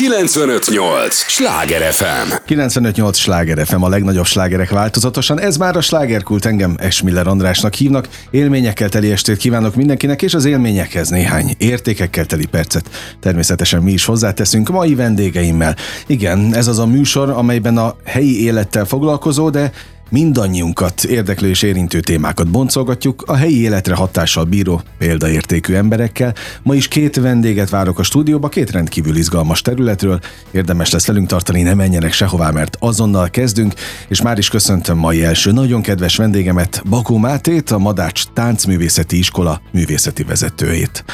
958! Sláger FM! 958! Sláger FM, a legnagyobb slágerek változatosan. Ez már a slágerkult, engem Esmiller Andrásnak hívnak. Élményekkel teli estét kívánok mindenkinek, és az élményekhez néhány értékekkel teli percet. Természetesen mi is hozzáteszünk mai vendégeimmel. Igen, ez az a műsor, amelyben a helyi élettel foglalkozó, de mindannyiunkat érdeklő és érintő témákat boncolgatjuk a helyi életre hatással bíró példaértékű emberekkel. Ma is két vendéget várok a stúdióba, két rendkívül izgalmas területről. Érdemes lesz velünk tartani, ne menjenek sehová, mert azonnal kezdünk, és már is köszöntöm mai első nagyon kedves vendégemet, Bakó Mátét, a Madács Táncművészeti Iskola művészeti vezetőjét.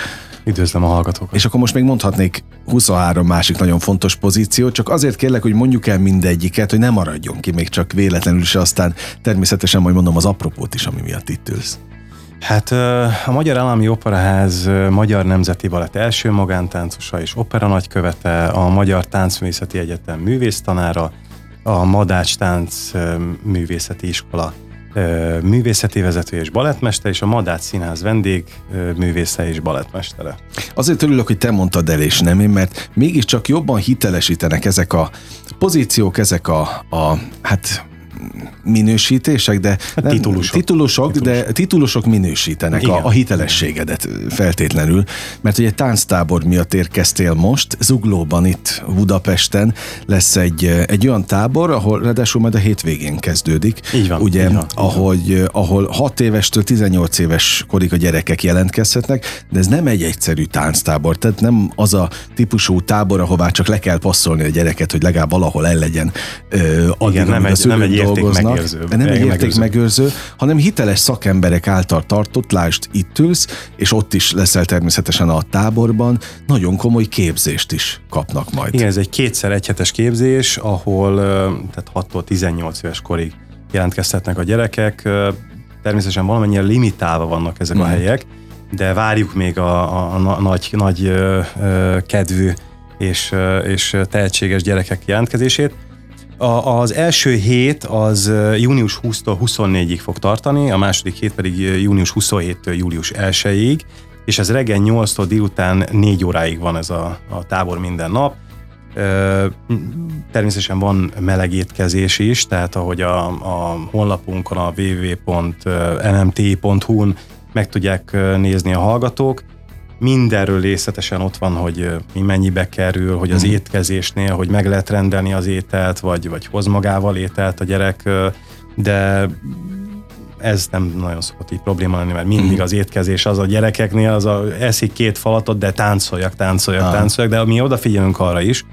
Üdvözlöm a hallgatókat. És akkor most még mondhatnék 23 másik nagyon fontos pozíció, csak azért kérlek, hogy mondjuk el mindegyiket, hogy ne maradjon ki, még csak véletlenül is, aztán természetesen majd mondom az apropót is, ami miatt itt ülsz. Hát a Magyar Állami Operaház Magyar Nemzeti Balett első magántáncosa és opera nagykövete, a Magyar Táncművészeti Egyetem művésztanára, a Madács Tánc Művészeti Iskola művészeti vezető és balettmester, és a Madách Színház vendég művésze és balettmestere. Azért örülök, hogy te mondtad el, és nem én, mert mégiscsak jobban hitelesítenek ezek a pozíciók, ezek a, a hát minősítések, de hát nem, titulusok. Titulusok, titulusok, de titulusok minősítenek a, a hitelességedet feltétlenül, mert ugye tánctábor miatt érkeztél most, Zuglóban itt Budapesten lesz egy, egy olyan tábor, ahol ráadásul majd a hétvégén kezdődik. Így van. Ugye, így van, ahogy, így van. ahol 6 évestől 18 éves korig a gyerekek jelentkezhetnek, de ez nem egy egyszerű tánctábor, tehát nem az a típusú tábor, ahová csak le kell passzolni a gyereket, hogy legalább valahol el legyen. Addig, Igen, nem egy, nem egy dolgoznak, megőrző, nem egy értékmegőrző, megőrző, hanem hiteles szakemberek által tartott, lásd, itt ülsz, és ott is leszel természetesen a táborban, nagyon komoly képzést is kapnak majd. Igen, ez egy kétszer egyhetes képzés, ahol tehát 6-tól 18 éves korig jelentkezhetnek a gyerekek, természetesen valamennyire limitálva vannak ezek mm. a mhm. helyek, de várjuk még a, a, a nagy, nagy ö, ö, kedvű és, és tehetséges gyerekek jelentkezését. A, az első hét az június 20-tól 24-ig fog tartani, a második hét pedig június 27-től július 1-ig, és ez reggel 8-tól délután 4 óráig van ez a, a tábor minden nap. Természetesen van meleg étkezés is, tehát ahogy a, a honlapunkon, a www.nmt.hu-n meg tudják nézni a hallgatók, mindenről részletesen ott van, hogy mi mennyibe kerül, hogy az mm. étkezésnél, hogy meg lehet rendelni az ételt, vagy, vagy hoz magával ételt a gyerek, de ez nem nagyon szokott így probléma lenni, mert mindig mm. az étkezés az a gyerekeknél, az a eszik két falatot, de táncoljak, táncoljak, ah. táncoljak, de mi odafigyelünk arra is,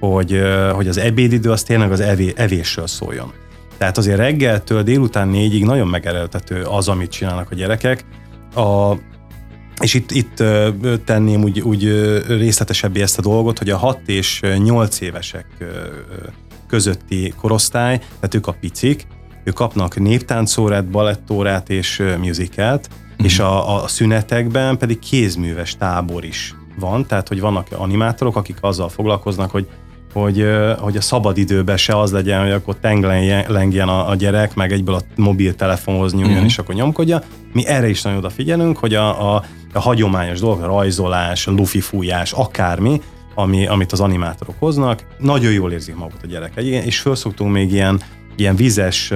hogy, hogy az ebédidő az tényleg az evé, evésről szóljon. Tehát azért reggeltől délután négyig nagyon megerőltető az, amit csinálnak a gyerekek. A, és itt, itt tenném úgy, úgy részletesebbé ezt a dolgot, hogy a 6 és 8 évesek közötti korosztály, tehát ők a picik, ők kapnak néptáncórát, balettórát és musicalt, mm. és a, a szünetekben pedig kézműves tábor is van, tehát hogy vannak animátorok, akik azzal foglalkoznak, hogy hogy, hogy a szabadidőben se az legyen, hogy akkor tenglengjen a, a gyerek, meg egyből a mobiltelefonhoz nyúljon, uh-huh. és akkor nyomkodja. Mi erre is nagyon odafigyelünk, hogy a, a, a hagyományos dolgok, a rajzolás, a lufi fújás, akármi, ami, amit az animátorok hoznak, nagyon jól érzik magukat a gyerekek. És felszoktunk még ilyen, ilyen vizes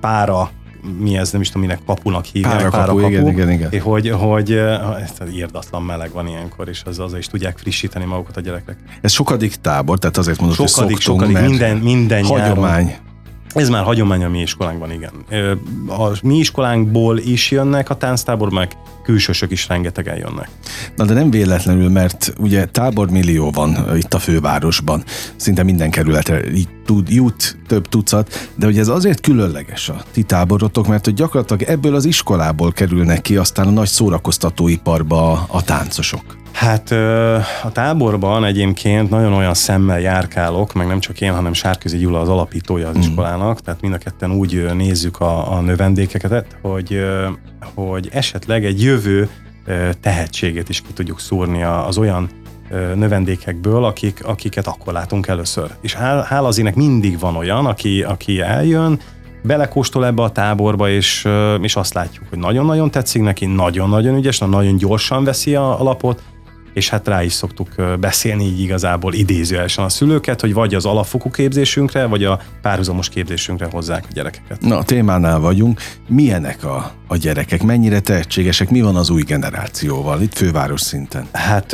pára mi ez, nem is tudom, minek kapunak hívják. Pára, pára kapu, igen, igen, igen. Hogy, hogy ez írdatlan meleg van ilyenkor, és az, az is tudják frissíteni magukat a gyerekek. Ez sokadik tábor, tehát azért mondod, sokadik, hogy szoktunk, sokadik, minden, minden hagyomány. Nyáron. Ez már hagyomány a mi iskolánkban, igen. A mi iskolánkból is jönnek a tánctábor, meg külsősök is rengetegen jönnek. Na de nem véletlenül, mert ugye tábor millió van itt a fővárosban, szinte minden kerületre így tud, jut több tucat, de ugye ez azért különleges a ti táborotok, mert hogy gyakorlatilag ebből az iskolából kerülnek ki aztán a nagy szórakoztatóiparba a táncosok. Hát a táborban egyébként nagyon olyan szemmel járkálok, meg nem csak én, hanem Sárközi Gyula az alapítója az mm. iskolának, tehát mind a ketten úgy nézzük a, a növendékeket, hogy, hogy esetleg egy jövő tehetséget is ki tudjuk szúrni az olyan növendékekből, akik, akiket akkor látunk először. És hál, hál az ének mindig van olyan, aki, aki eljön, belekóstol ebbe a táborba, és, és azt látjuk, hogy nagyon-nagyon tetszik neki, nagyon-nagyon ügyes, nagyon gyorsan veszi a, a lapot, és hát rá is szoktuk beszélni így igazából idézőesen a szülőket, hogy vagy az alapfokú képzésünkre, vagy a párhuzamos képzésünkre hozzák a gyerekeket. Na, a témánál vagyunk. Milyenek a, a gyerekek? Mennyire tehetségesek? Mi van az új generációval itt főváros szinten? Hát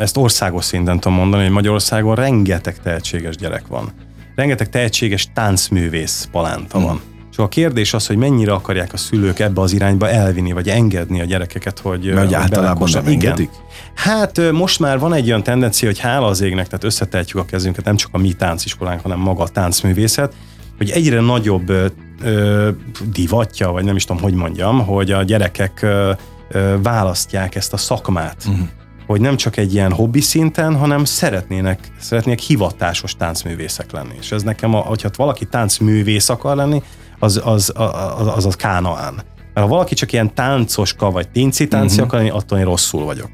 ezt országos szinten tudom mondani, hogy Magyarországon rengeteg tehetséges gyerek van. Rengeteg tehetséges táncművész palánta van. Hmm és a kérdés az, hogy mennyire akarják a szülők ebbe az irányba elvinni, vagy engedni a gyerekeket, hogy... Mert általában nem engedik? Igen. Hát most már van egy olyan tendencia, hogy hála az égnek, tehát összetehetjük a kezünket, nem csak a mi tánciskolánk, hanem maga a táncművészet, hogy egyre nagyobb ö, divatja, vagy nem is tudom, hogy mondjam, hogy a gyerekek ö, ö, választják ezt a szakmát. Uh-huh hogy nem csak egy ilyen hobbi szinten, hanem szeretnének, szeretnének hivatásos táncművészek lenni. És ez nekem, a, hogyha valaki táncművész akar lenni, az az, az, az, az Kánaán. Mert ha valaki csak ilyen táncoska vagy tinci tánci uh-huh. akar lenni, attól én rosszul vagyok.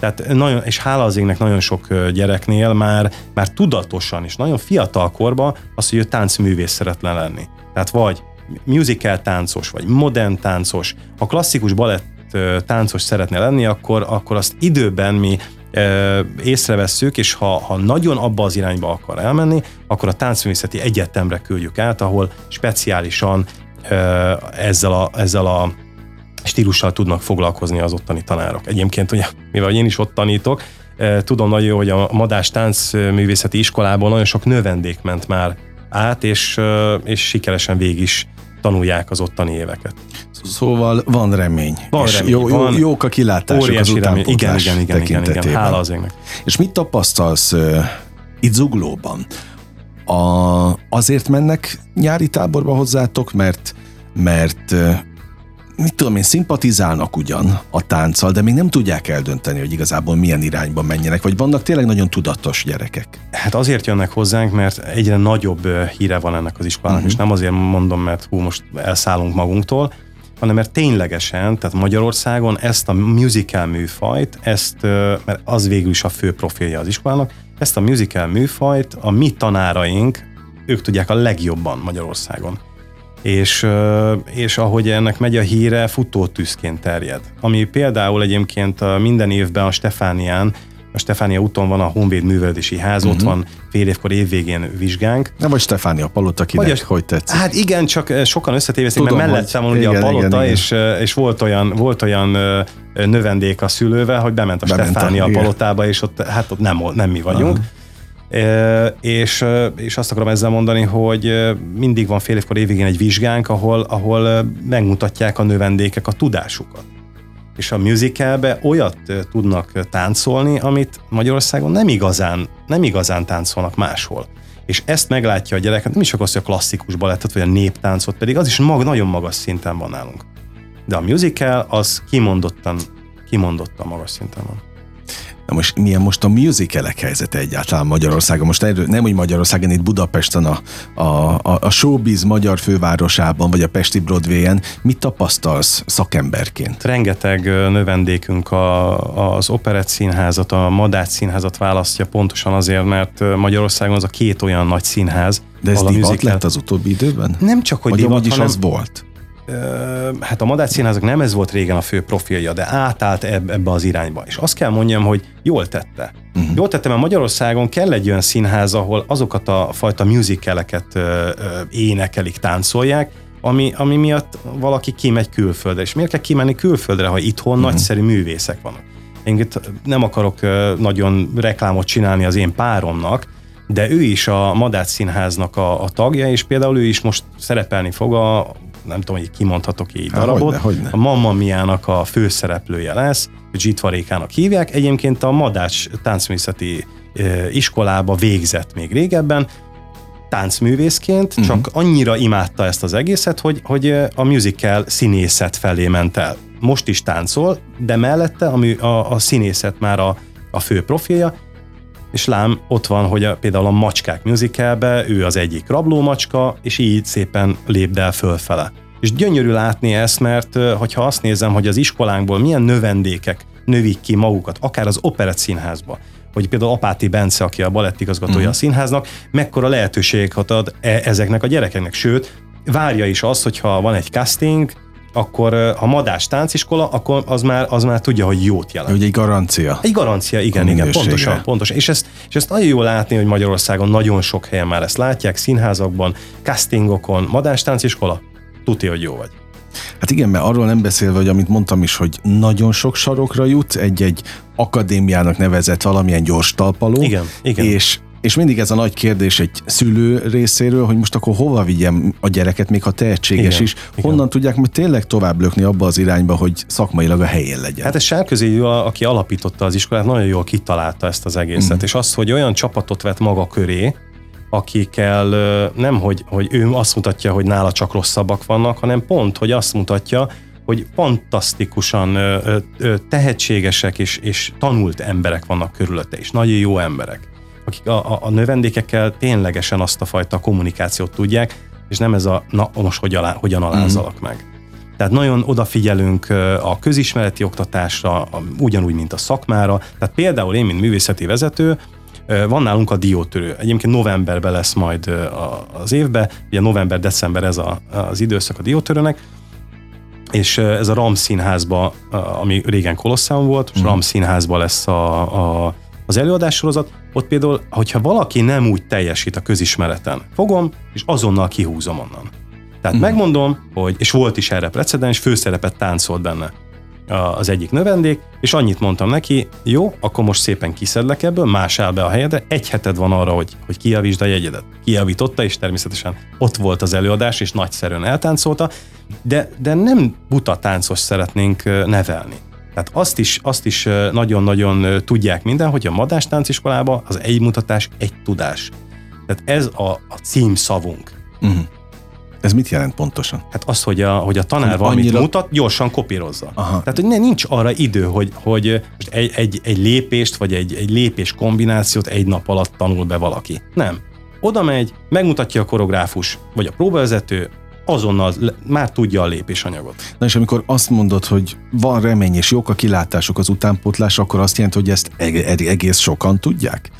Tehát nagyon, és hála az égnek nagyon sok gyereknél már, már tudatosan és nagyon fiatal korban az, hogy ő táncművész szeretne lenni. Tehát vagy musical táncos, vagy modern táncos. Ha klasszikus balett táncos szeretne lenni, akkor, akkor azt időben mi észrevesszük, és ha, ha nagyon abba az irányba akar elmenni, akkor a táncművészeti egyetemre küldjük át, ahol speciálisan ezzel a, ezzel a stílussal tudnak foglalkozni az ottani tanárok. Egyébként, ugye, mivel én is ott tanítok, tudom nagyon jó, hogy a Madás Táncművészeti Iskolából nagyon sok növendék ment már át, és, és sikeresen végig is tanulják az ottani éveket. Szóval van remény. Van és remény. Jó, jó, van jók a kilátások az utánpótlás igen, igen, igen, igen, igen, hála az égnek. És mit tapasztalsz uh, itt Zuglóban? A, azért mennek nyári táborba hozzátok, mert mert mit tudom én, szimpatizálnak ugyan a tánccal, de még nem tudják eldönteni, hogy igazából milyen irányba menjenek, vagy vannak tényleg nagyon tudatos gyerekek? Hát azért jönnek hozzánk, mert egyre nagyobb híre van ennek az iskolának, uh-huh. és nem azért mondom, mert hú, most elszállunk magunktól, hanem mert ténylegesen, tehát Magyarországon ezt a musical műfajt, ezt, mert az végül is a fő profilja az iskolának, ezt a musical műfajt a mi tanáraink, ők tudják a legjobban Magyarországon és, és ahogy ennek megy a híre, futótűzként terjed. Ami például egyébként minden évben a Stefánián a Stefánia úton van a Honvéd Művelődési Ház, uh-huh. ott mhm. van fél évkor évvégén vizsgánk. Nem vagy Stefánia Palota, kinek vagy hogy tetszik? Hát igen, csak sokan összetévesztik, mert mellettem van ugye a Palota, igen, igen. És, és volt olyan, volt olyan növendék a szülővel, hogy bement a bement Stefánia a, Palotába, és ott, hát ott nem, nem mi vagyunk. Uh-huh és, és azt akarom ezzel mondani, hogy mindig van fél évkor évigén egy vizsgánk, ahol, ahol megmutatják a növendékek a tudásukat. És a musicalbe olyat tudnak táncolni, amit Magyarországon nem igazán, nem igazán táncolnak máshol. És ezt meglátja a gyerek, nem is az, hogy a klasszikus balettet, vagy a néptáncot, pedig az is mag, nagyon magas szinten van nálunk. De a musical az kimondottan, kimondottan magas szinten van. Na most milyen most a musicalek helyzete egyáltalán Magyarországon? Most erről, nem úgy Magyarországon, itt Budapesten a, a, a, a showbiz magyar fővárosában, vagy a Pesti Broadway-en. Mit tapasztalsz szakemberként? Rengeteg növendékünk a, az Operett Színházat, a Madács Színházat választja pontosan azért, mert Magyarországon az a két olyan nagy színház, de ez divat lett az utóbbi időben? Nem csak, hogy Vagy divat, hanem... az volt? Hát a Madács Színházak nem ez volt régen a fő profilja, de átállt ebbe az irányba. És azt kell mondjam, hogy jól tette. Uh-huh. Jól tette, mert Magyarországon kell egy olyan színház, ahol azokat a fajta musicaleket énekelik, táncolják, ami, ami miatt valaki kimegy külföldre. És miért kell kimenni külföldre, ha itthon uh-huh. nagyszerű művészek vannak? Én itt nem akarok nagyon reklámot csinálni az én páromnak, de ő is a Madács Színháznak a, a tagja, és például ő is most szerepelni fog a nem tudom, hogy kimondhatok így darabot. Hogyne, hogyne. A Mamma Miának a főszereplője lesz, Zsitvarékának hívják. Egyébként a Madács táncművészeti iskolába végzett még régebben, táncművészként, uh-huh. csak annyira imádta ezt az egészet, hogy, hogy a musical színészet felé ment el. Most is táncol, de mellette a, a, a színészet már a, a fő profilja, és lám ott van, hogy a, például a Macskák musicalbe ő az egyik rablómacska, és így szépen lépd el fölfele. És gyönyörű látni ezt, mert hogyha azt nézem, hogy az iskolánkból milyen növendékek növik ki magukat, akár az operett színházba, hogy például Apáti Bence, aki a balettigazgatója uh-huh. a színháznak, mekkora lehetőséget ad e- ezeknek a gyerekeknek. Sőt, várja is azt, hogyha van egy casting, akkor ha madás tánciskola, akkor az már, az már tudja, hogy jót jelent. Ugye egy garancia. Egy garancia, igen, igen, pontosan, pontosan. És ezt, és ezt nagyon jó látni, hogy Magyarországon nagyon sok helyen már ezt látják, színházakban, castingokon, madás tánciskola, tudja, hogy jó vagy. Hát igen, mert arról nem beszélve, hogy amit mondtam is, hogy nagyon sok sarokra jut, egy-egy akadémiának nevezett valamilyen gyors talpaló. Igen, igen. És és mindig ez a nagy kérdés egy szülő részéről, hogy most akkor hova vigyem a gyereket, még ha tehetséges igen, is, honnan igen. tudják majd tényleg tovább lökni abba az irányba, hogy szakmailag a helyén legyen. Hát ez Sárközi, aki alapította az iskolát, nagyon jól kitalálta ezt az egészet, mm. és azt, hogy olyan csapatot vett maga köré, akikkel nem, hogy, hogy ő azt mutatja, hogy nála csak rosszabbak vannak, hanem pont, hogy azt mutatja, hogy fantasztikusan tehetségesek és, és tanult emberek vannak körülötte, és nagyon jó emberek akik a, a, a növendékekkel ténylegesen azt a fajta kommunikációt tudják, és nem ez a, na most hogy alá, hogyan alázalak mm. meg. Tehát nagyon odafigyelünk a közismereti oktatásra, ugyanúgy, mint a szakmára. Tehát például én, mint művészeti vezető, van nálunk a diótörő. Egyébként novemberben lesz majd az évben, ugye november-december ez a, az időszak a diótörőnek, és ez a Ram színházba, ami régen Kolosseum volt, most mm. Ram színházba lesz a, a az előadássorozat, ott például, hogyha valaki nem úgy teljesít a közismereten, fogom, és azonnal kihúzom onnan. Tehát mm. megmondom, hogy, és volt is erre precedens, főszerepet táncolt benne az egyik növendék, és annyit mondtam neki, jó, akkor most szépen kiszedlek ebből, más áll be a helyedre, egy heted van arra, hogy, hogy kijavítsd a jegyedet. Kijavította, és természetesen ott volt az előadás, és nagyszerűen eltáncolta, de, de nem buta táncos szeretnénk nevelni. Tehát azt is, azt is nagyon-nagyon tudják minden, hogy a madás tánciskolában az egy mutatás, egy tudás. Tehát ez a, a címszavunk. Uh-huh. Ez mit jelent pontosan? Hát az, hogy a, hogy a tanár hogy valamit annyira... mutat, gyorsan kopírozza. Aha. Tehát, hogy ne, nincs arra idő, hogy, hogy most egy, egy, egy lépést, vagy egy, egy lépés kombinációt egy nap alatt tanul be valaki. Nem. Oda megy, megmutatja a koreográfus, vagy a próbavezető, azonnal már tudja a lépésanyagot. Na és amikor azt mondod, hogy van remény és jók a kilátások az utánpótlás, akkor azt jelenti, hogy ezt egész sokan tudják?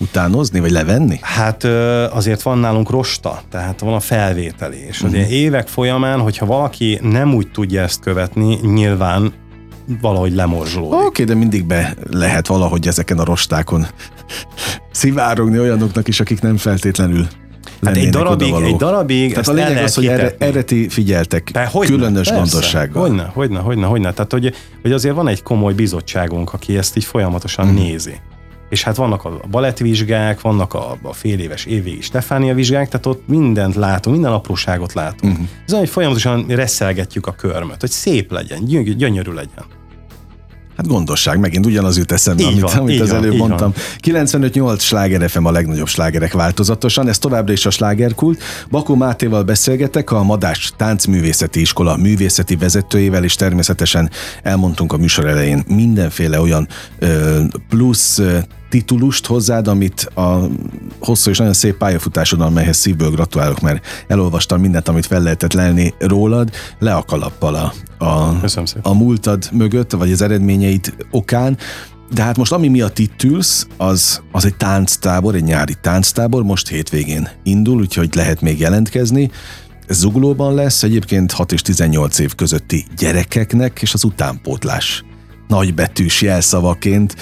utánozni, vagy levenni? Hát azért van nálunk rosta, tehát van a felvételi, és azért uh-huh. évek folyamán, hogyha valaki nem úgy tudja ezt követni, nyilván valahogy lemorzsolódik. Oké, okay, de mindig be lehet valahogy ezeken a rostákon szivárogni olyanoknak is, akik nem feltétlenül Hát egy darabig, egy darabig Tehát a lényeg az, hogy erre, erre ti figyeltek Te, hogyne, különös persze, gondossággal. Hogyne, hogyne, hogyne, hogyne. Tehát, hogy, hogy azért van egy komoly bizottságunk, aki ezt így folyamatosan mm. nézi. És hát vannak a balettvizsgák, vannak a, a fél éves évvégi Stefánia vizsgák, tehát ott mindent látunk, minden apróságot látunk. Uh-huh. Ez olyan, hogy folyamatosan reszelgetjük a körmöt, hogy szép legyen, gyönyörű legyen. Hát gondosság, megint ugyanaz jut eszembe, így amit, van, amit az van, előbb mondtam. 95-8 sláger FM a legnagyobb slágerek változatosan, ez továbbra is a slágerkult. Bakó Mátéval beszélgetek, a Madás Táncművészeti Iskola művészeti vezetőjével, és természetesen elmondtunk a műsor elején mindenféle olyan ö, plusz titulust hozzád, amit a hosszú és nagyon szép pályafutásodon, amelyhez szívből gratulálok, mert elolvastam mindent, amit fel lehetett lelni rólad, le a kalappal a, a, a múltad mögött, vagy az eredményeit okán, de hát most ami miatt itt ülsz, az, az egy tánctábor, egy nyári tánctábor, most hétvégén indul, úgyhogy lehet még jelentkezni. Ez zuglóban lesz, egyébként 6 és 18 év közötti gyerekeknek, és az utánpótlás. Nagybetűs jelszavaként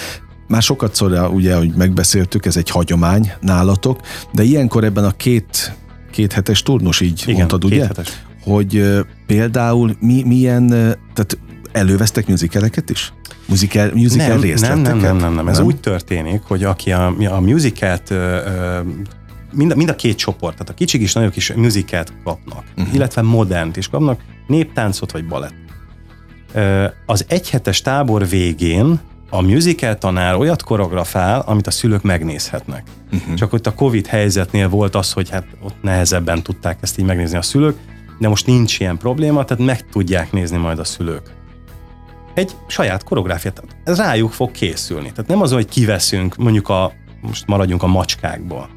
már sokat szóra, ugye, hogy megbeszéltük, ez egy hagyomány nálatok, de ilyenkor ebben a két, két hetes turnus, így Igen, mondtad, ugye? Hetes. Hogy például mi, milyen, tehát elővesztek musicaleket is? Musical, musical nem, részt nem, nem, nem, nem, nem, Ez nem? úgy történik, hogy aki a, a musicalt mind, mind a két csoport, tehát a kicsik is, nagyok is musicalt kapnak, uh-huh. illetve modernt is kapnak, néptáncot vagy balett. Az egyhetes tábor végén a musical tanár olyat koreografál, amit a szülők megnézhetnek. Uh-huh. Csak ott a Covid helyzetnél volt az, hogy hát ott nehezebben tudták ezt így megnézni a szülők, de most nincs ilyen probléma, tehát meg tudják nézni majd a szülők. Egy saját koreográfiát, ez rájuk fog készülni. Tehát nem az, hogy kiveszünk, mondjuk a, most maradjunk a macskákból,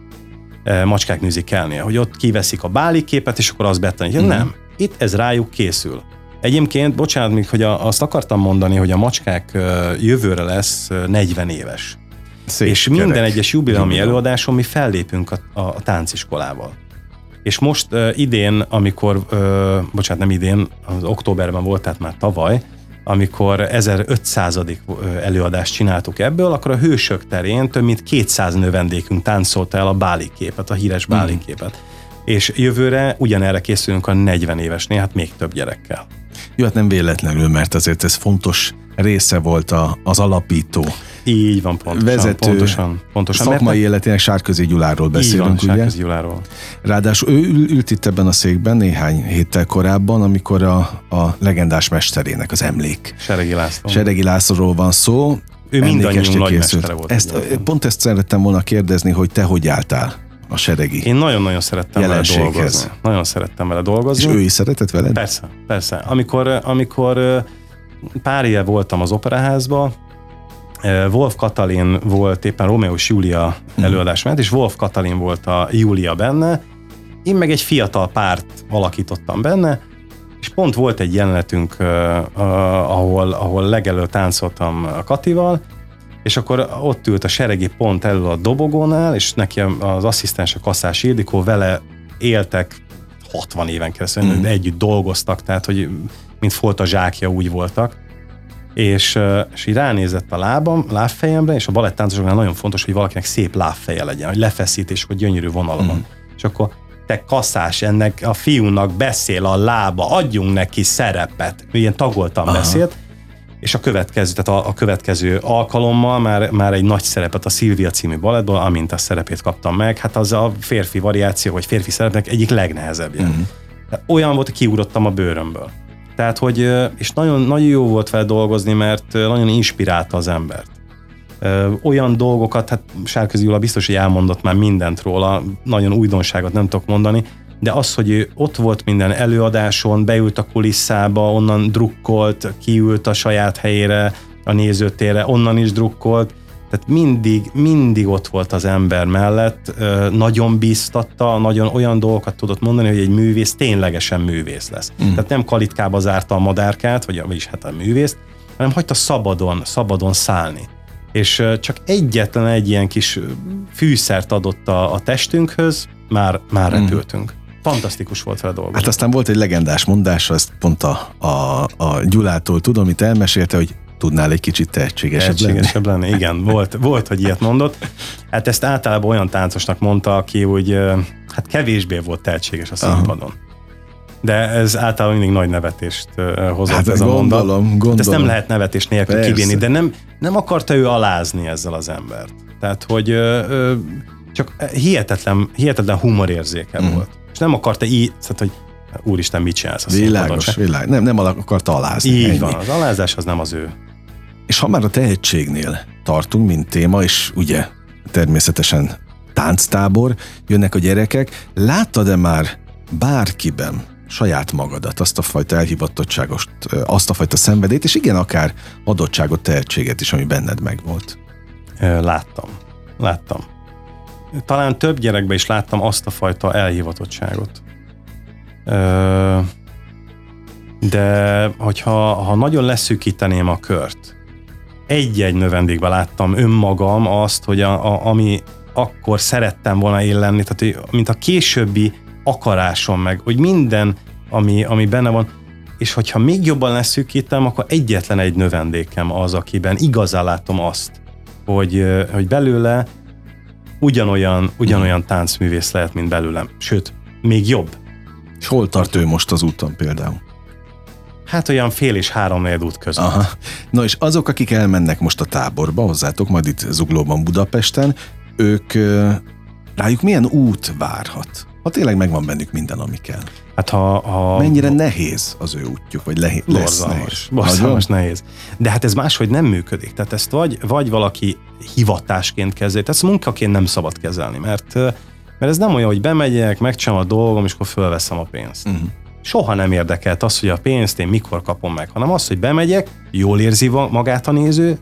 e, macskák musicalnél, hogy ott kiveszik a báli képet, és akkor az betanítja. Uh-huh. Nem. Itt ez rájuk készül. Egyébként, bocsánat, még hogy a, azt akartam mondani, hogy a macskák jövőre lesz 40 éves. Szép és gyerek. minden egyes jubileumi előadáson mi fellépünk a, a, a tánciskolával. És most uh, idén, amikor, uh, bocsánat, nem idén, az októberben volt, tehát már tavaly, amikor 1500. előadást csináltuk ebből, akkor a Hősök terén több mint 200 növendékünk táncolta el a Báli képet, a híres Báli hmm. És jövőre ugyanerre készülünk a 40 évesnél, hát még több gyerekkel. Jó, hát nem véletlenül, mert azért ez fontos része volt a, az alapító. Így van, pontosan. Vezető, pontosan, pontosan szakmai mert... életének Sárközi Gyuláról beszélünk, van, ugye? Sárközi Gyuláról. Ráadásul ő ült itt ebben a székben néhány héttel korábban, amikor a, a legendás mesterének az emlék. Seregi László. Seregi Lászlóról van szó. Ő mindannyiunk nagy mestere volt. Ezt, pont ezt szerettem volna kérdezni, hogy te hogy álltál a seregi Én nagyon-nagyon szerettem vele dolgozni. Nagyon szerettem vele dolgozni. És ő is szeretett veled? Persze, persze. Amikor, amikor pár éve voltam az operaházba, Wolf Katalin volt éppen Romeo és Júlia mhm. előadás ment, és Wolf Katalin volt a Júlia benne, én meg egy fiatal párt alakítottam benne, és pont volt egy jelenetünk, ahol, ahol legelőtt táncoltam a Katival, és akkor ott ült a seregi pont elő a dobogónál, és neki az asszisztens a kasszás Ildikó vele éltek 60 éven keresztül, mm. együtt dolgoztak, tehát hogy mint volt a zsákja, úgy voltak. És, és így ránézett a lábam, lábfejemre, és a balettáncosoknál nagyon fontos, hogy valakinek szép lábfeje legyen, hogy lefeszít, és hogy gyönyörű vonala van. Mm. És akkor te kaszás, ennek a fiúnak beszél a lába, adjunk neki szerepet. Ilyen tagoltam Aha. beszélt, és a következő, tehát a, a következő alkalommal már, már egy nagy szerepet a Szilvia című balettból, amint a szerepét kaptam meg, hát az a férfi variáció, vagy férfi szerepnek egyik legnehezebbje. Uh-huh. Olyan volt, hogy kiugrottam a bőrömből. Tehát, hogy, és nagyon, nagyon jó volt vele dolgozni, mert nagyon inspirálta az embert. Olyan dolgokat, hát Sárközi Jula biztos, hogy elmondott már mindent róla, nagyon újdonságot nem tudok mondani, de az, hogy ő ott volt minden előadáson, beült a kulisszába, onnan drukkolt, kiült a saját helyére, a nézőtérre, onnan is drukkolt, tehát mindig, mindig ott volt az ember mellett, nagyon bíztatta, nagyon olyan dolgokat tudott mondani, hogy egy művész ténylegesen művész lesz. Mm. Tehát nem kalitkába zárta a madárkát, vagy, vagyis hát a művészt, hanem hagyta szabadon, szabadon szállni. És csak egyetlen egy ilyen kis fűszert adott a, a testünkhöz, már, már mm. repültünk. Fantasztikus volt vele dolgozni. Hát aztán volt egy legendás mondás, ezt pont a, a, a Gyulától tudom, amit elmesélte, hogy tudnál egy kicsit tehetségesebb, tehetségesebb lenni. lenni. Igen, volt, volt, hogy ilyet mondott. Hát ezt általában olyan táncosnak mondta, aki úgy hát kevésbé volt tehetséges a színpadon. Aha. De ez általában mindig nagy nevetést hozott hát ez a gondolom, mondat. Gondolom. Hát ezt nem lehet nevetés nélkül Persze. kivinni, de nem, nem akarta ő alázni ezzel az embert. Tehát, hogy ö, ö, csak hihetetlen, hihetetlen humorérzéke mm. volt. Nem akarta így, tehát, hogy úristen, mit csinálsz a Világos, világos. Nem, nem akarta alázni. Így ennyi. van, az alázás az nem az ő és ha már a tehetségnél tartunk, mint téma, és ugye természetesen tánctábor, jönnek a gyerekek, láttad-e már bárkiben saját magadat, azt a fajta elhivatottságost, azt a fajta szenvedét, és igen, akár adottságot, tehetséget is, ami benned megvolt? Láttam. Láttam. Talán több gyerekben is láttam azt a fajta elhivatottságot. De hogyha ha nagyon leszűkíteném a kört, egy-egy növendékben láttam önmagam azt, hogy a, a, ami akkor szerettem volna én lenni, tehát mint a későbbi akarásom meg, hogy minden, ami, ami benne van, és hogyha még jobban leszűkítem, akkor egyetlen egy növendékem az, akiben igazán látom azt, hogy, hogy belőle ugyanolyan, ugyanolyan táncművész lehet, mint belőlem. Sőt, még jobb. És hol tart ő most az úton például? Hát olyan fél és három út között. Aha. Na és azok, akik elmennek most a táborba, hozzátok majd itt Zuglóban, Budapesten, ők rájuk milyen út várhat? Ha tényleg megvan bennük minden, ami kell. Hát ha, ha Mennyire nehéz az ő útjuk, vagy lehi, lesz nehéz? Borzalmas nehéz. De hát ez máshogy nem működik. Tehát ezt vagy, vagy valaki hivatásként kezeli, ezt munkaként nem szabad kezelni, mert, mert ez nem olyan, hogy bemegyek, megcsinálom a dolgom, és akkor fölveszem a pénzt. Uh-huh soha nem érdekelt az, hogy a pénzt én mikor kapom meg, hanem az, hogy bemegyek, jól érzi magát a néző,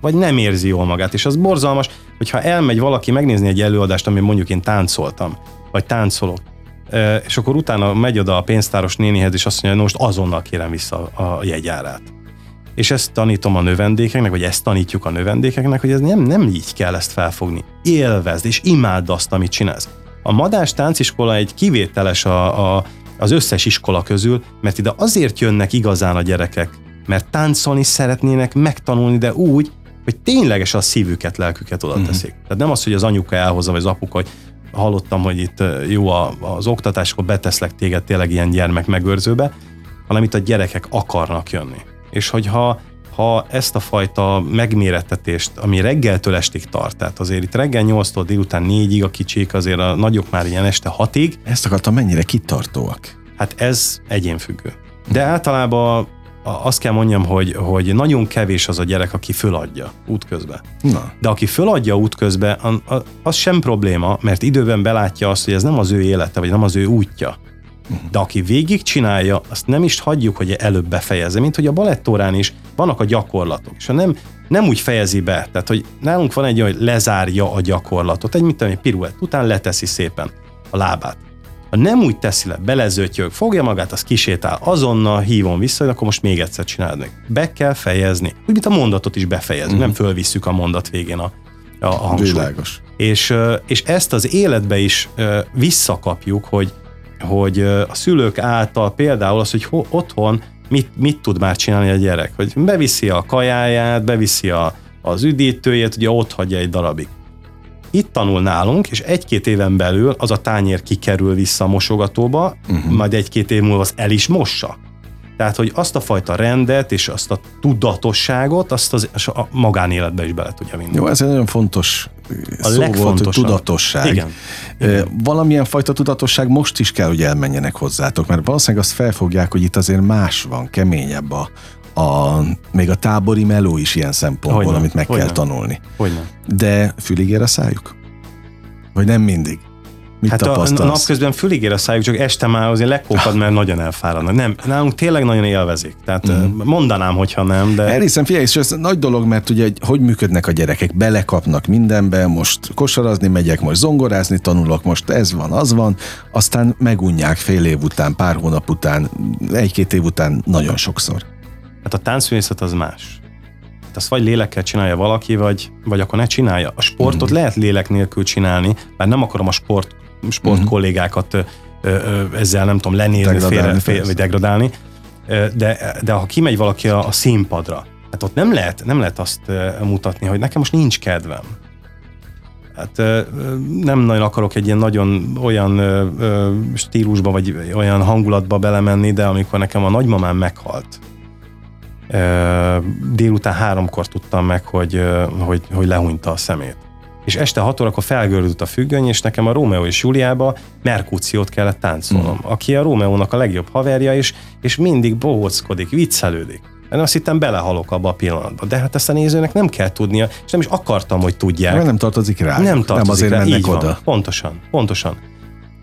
vagy nem érzi jól magát. És az borzalmas, hogyha elmegy valaki megnézni egy előadást, ami mondjuk én táncoltam, vagy táncolok, és akkor utána megy oda a pénztáros nénihez, és azt mondja, hogy most azonnal kérem vissza a jegyárát. És ezt tanítom a növendékeknek, vagy ezt tanítjuk a növendékeknek, hogy ez nem, nem így kell ezt felfogni. Élvezd, és imádd azt, amit csinálsz. A Madás tánciskola egy kivételes a, a, az összes iskola közül, mert ide azért jönnek igazán a gyerekek, mert táncolni szeretnének megtanulni, de úgy, hogy tényleges a szívüket, lelküket oda teszik. Uh-huh. Tehát nem az, hogy az anyuka elhozza, vagy az apuka, hogy hallottam, hogy itt jó az oktatás, akkor beteszlek téged tényleg ilyen gyermek megőrzőbe, hanem itt a gyerekek akarnak jönni. És hogyha ha ezt a fajta megmérettetést, ami reggeltől estig tart, tehát azért itt reggel 8-tól délután 4-ig a kicsik, azért a nagyok már ilyen este 6-ig. Ezt akartam, mennyire kitartóak? Hát ez egyénfüggő. De általában azt kell mondjam, hogy, hogy nagyon kevés az a gyerek, aki föladja útközben. Na. De aki föladja útközben, az sem probléma, mert időben belátja azt, hogy ez nem az ő élete, vagy nem az ő útja. De aki végig csinálja, azt nem is hagyjuk, hogy előbb befejezze, mint hogy a balettórán is vannak a gyakorlatok, és ha nem, nem úgy fejezi be, tehát hogy nálunk van egy olyan, hogy lezárja a gyakorlatot, egy tudom, egy piruett után leteszi szépen a lábát. Ha nem úgy teszi le, belezőtjök, fogja magát, az kisétál, azonnal hívom vissza, hogy akkor most még egyszer csináld meg. Be kell fejezni. Úgy, mint a mondatot is befejezni, uh-huh. nem fölvisszük a mondat végén a, a, a hangsúlyt. Világos. És, és ezt az életbe is visszakapjuk, hogy hogy a szülők által például az, hogy otthon mit, mit tud már csinálni a gyerek, hogy beviszi a kajáját, beviszi a, az üdítőjét, ugye ott hagyja egy darabig. Itt tanul nálunk, és egy-két éven belül az a tányér kikerül vissza a mosogatóba, uh-huh. majd egy-két év múlva az el is mossa. Tehát, hogy azt a fajta rendet és azt a tudatosságot, azt az, a magánéletbe is bele tudja vinni. Jó, ez egy nagyon fontos a szó volt, hogy tudatosság. Igen. Igen. Valamilyen fajta tudatosság most is kell, hogy elmenjenek hozzátok, mert valószínűleg azt felfogják, hogy itt azért más van, keményebb a, a, még a tábori meló is ilyen szempontból, Hogyne. amit meg Hogyne. kell tanulni. Hogyne. De fülig ér a szájuk? Vagy nem mindig? Mit hát a, a napközben fülig a szájuk, csak este már azért lekópad, mert nagyon elfáradnak. Nem, nálunk tényleg nagyon élvezik. Tehát mm. mondanám, hogyha nem, de... Elhiszem, figyelj, és ez nagy dolog, mert ugye hogy működnek a gyerekek, belekapnak mindenbe, most kosarazni megyek, most zongorázni tanulok, most ez van, az van, aztán megunják fél év után, pár hónap után, egy-két év után nagyon sokszor. Hát a táncművészet az más. Hát azt vagy lélekkel csinálja valaki, vagy, vagy akkor ne csinálja. A sportot mm. lehet lélek nélkül csinálni, mert nem akarom a sport sportkollégákat ezzel nem tudom lenézni, félre, félre, vagy degradálni, de, de ha kimegy valaki a, a színpadra, hát ott nem lehet, nem lehet azt mutatni, hogy nekem most nincs kedvem. Hát nem nagyon akarok egy ilyen nagyon olyan stílusba, vagy olyan hangulatba belemenni, de amikor nekem a nagymamám meghalt, délután háromkor tudtam meg, hogy, hogy, hogy lehúnyta a szemét és este 6 órakor felgördült a függöny, és nekem a Rómeó és Júliába Merkúciót kellett táncolnom, mm. aki a Rómeónak a legjobb haverja is, és mindig bohóckodik, viccelődik. Én azt hittem belehalok abba a pillanatba. De hát ezt a nézőnek nem kell tudnia, és nem is akartam, hogy tudják. Mert nem tartozik rá. Nem tartozik nem azért rá. mennek Így oda. Van. Pontosan, pontosan.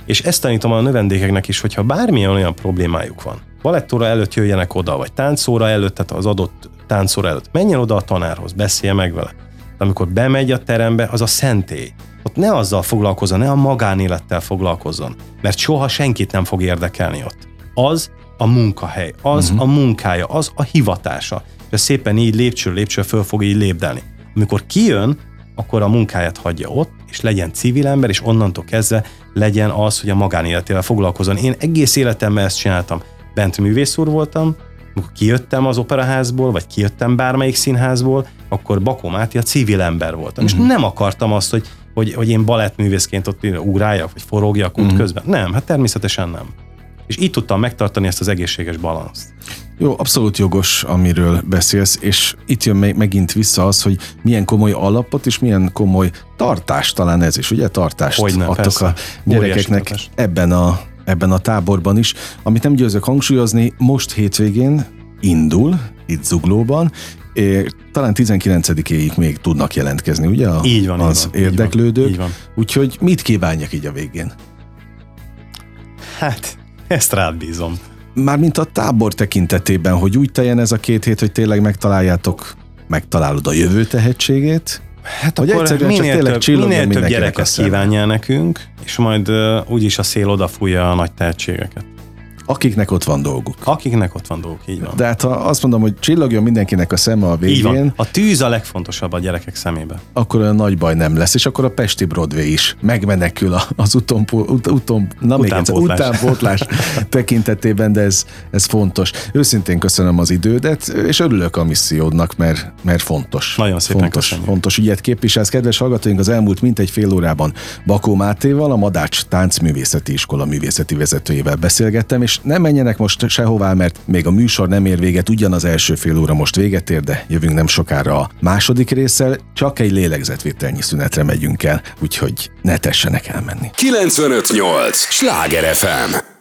És ezt tanítom a növendékeknek is, hogyha bármilyen olyan problémájuk van, balettóra előtt jöjjenek oda, vagy táncóra előtt, tehát az adott táncóra előtt, menjen oda a tanárhoz, beszélje meg vele amikor bemegy a terembe, az a szentély. Ott ne azzal foglalkozzon, ne a magánélettel foglalkozzon, mert soha senkit nem fog érdekelni ott. Az a munkahely, az uh-huh. a munkája, az a hivatása. És szépen így lépcső lépcső föl fog így lépdelni. Amikor kijön, akkor a munkáját hagyja ott, és legyen civil ember, és onnantól kezdve legyen az, hogy a magánéletével foglalkozon. Én egész életemben ezt csináltam. Bent művész úr voltam, amikor kijöttem az operaházból, vagy kijöttem bármelyik színházból, akkor Bakó Máté a civil ember voltam. Uh-huh. És mhm. nem akartam azt, hogy, hogy, hogy én balettművészként ott ugráljak, vagy forogjak uh-huh. út közben. Nem, hát természetesen nem. És így tudtam megtartani ezt az egészséges balanszt. Jó, abszolút jogos, amiről beszélsz, és itt jön megint vissza az, hogy milyen komoly alapot és milyen komoly tartást, talán ez is, ugye tartást Hogyne, adtok persze. a gyerekeknek ebben a, ebben a táborban is. Amit nem győzök hangsúlyozni, most hétvégén indul, itt Zuglóban, talán 19-éig még tudnak jelentkezni, ugye? A, így van, az így van, érdeklődők. Így van. Úgyhogy mit kívánjak így a végén? Hát, ezt rád bízom. Mármint a tábor tekintetében, hogy úgy teljen ez a két hét, hogy tényleg megtaláljátok, megtalálod a jövő tehetségét, Hát hogy akkor minél több, minél több gyereket kívánja nekünk, és majd uh, úgyis a szél odafújja a nagy tehetségeket. Akiknek ott van dolguk. Akiknek ott van dolguk, így van. De hát ha azt mondom, hogy csillogjon mindenkinek a szeme a végén, így van. A tűz a legfontosabb a gyerekek szemébe. akkor olyan nagy baj nem lesz, és akkor a Pesti Broadway is megmenekül az utompo, ut, utom, na még egyszer, utánpótlás tekintetében, de ez, ez fontos. Őszintén köszönöm az idődet, és örülök a missziódnak, mert, mert fontos. Nagyon szépen fontos, köszönjük. fontos ügyet képviselsz. Kedves hallgatóink, az elmúlt mintegy fél órában Bakó Mátéval, a Madács Táncművészeti Iskola művészeti vezetőjével beszélgettem, és nem menjenek most sehová, mert még a műsor nem ér véget, ugyan az első fél óra most véget ér, de jövünk nem sokára a második résszel, csak egy lélegzetvételnyi szünetre megyünk el, úgyhogy ne tessenek elmenni. 958! Sláger FM!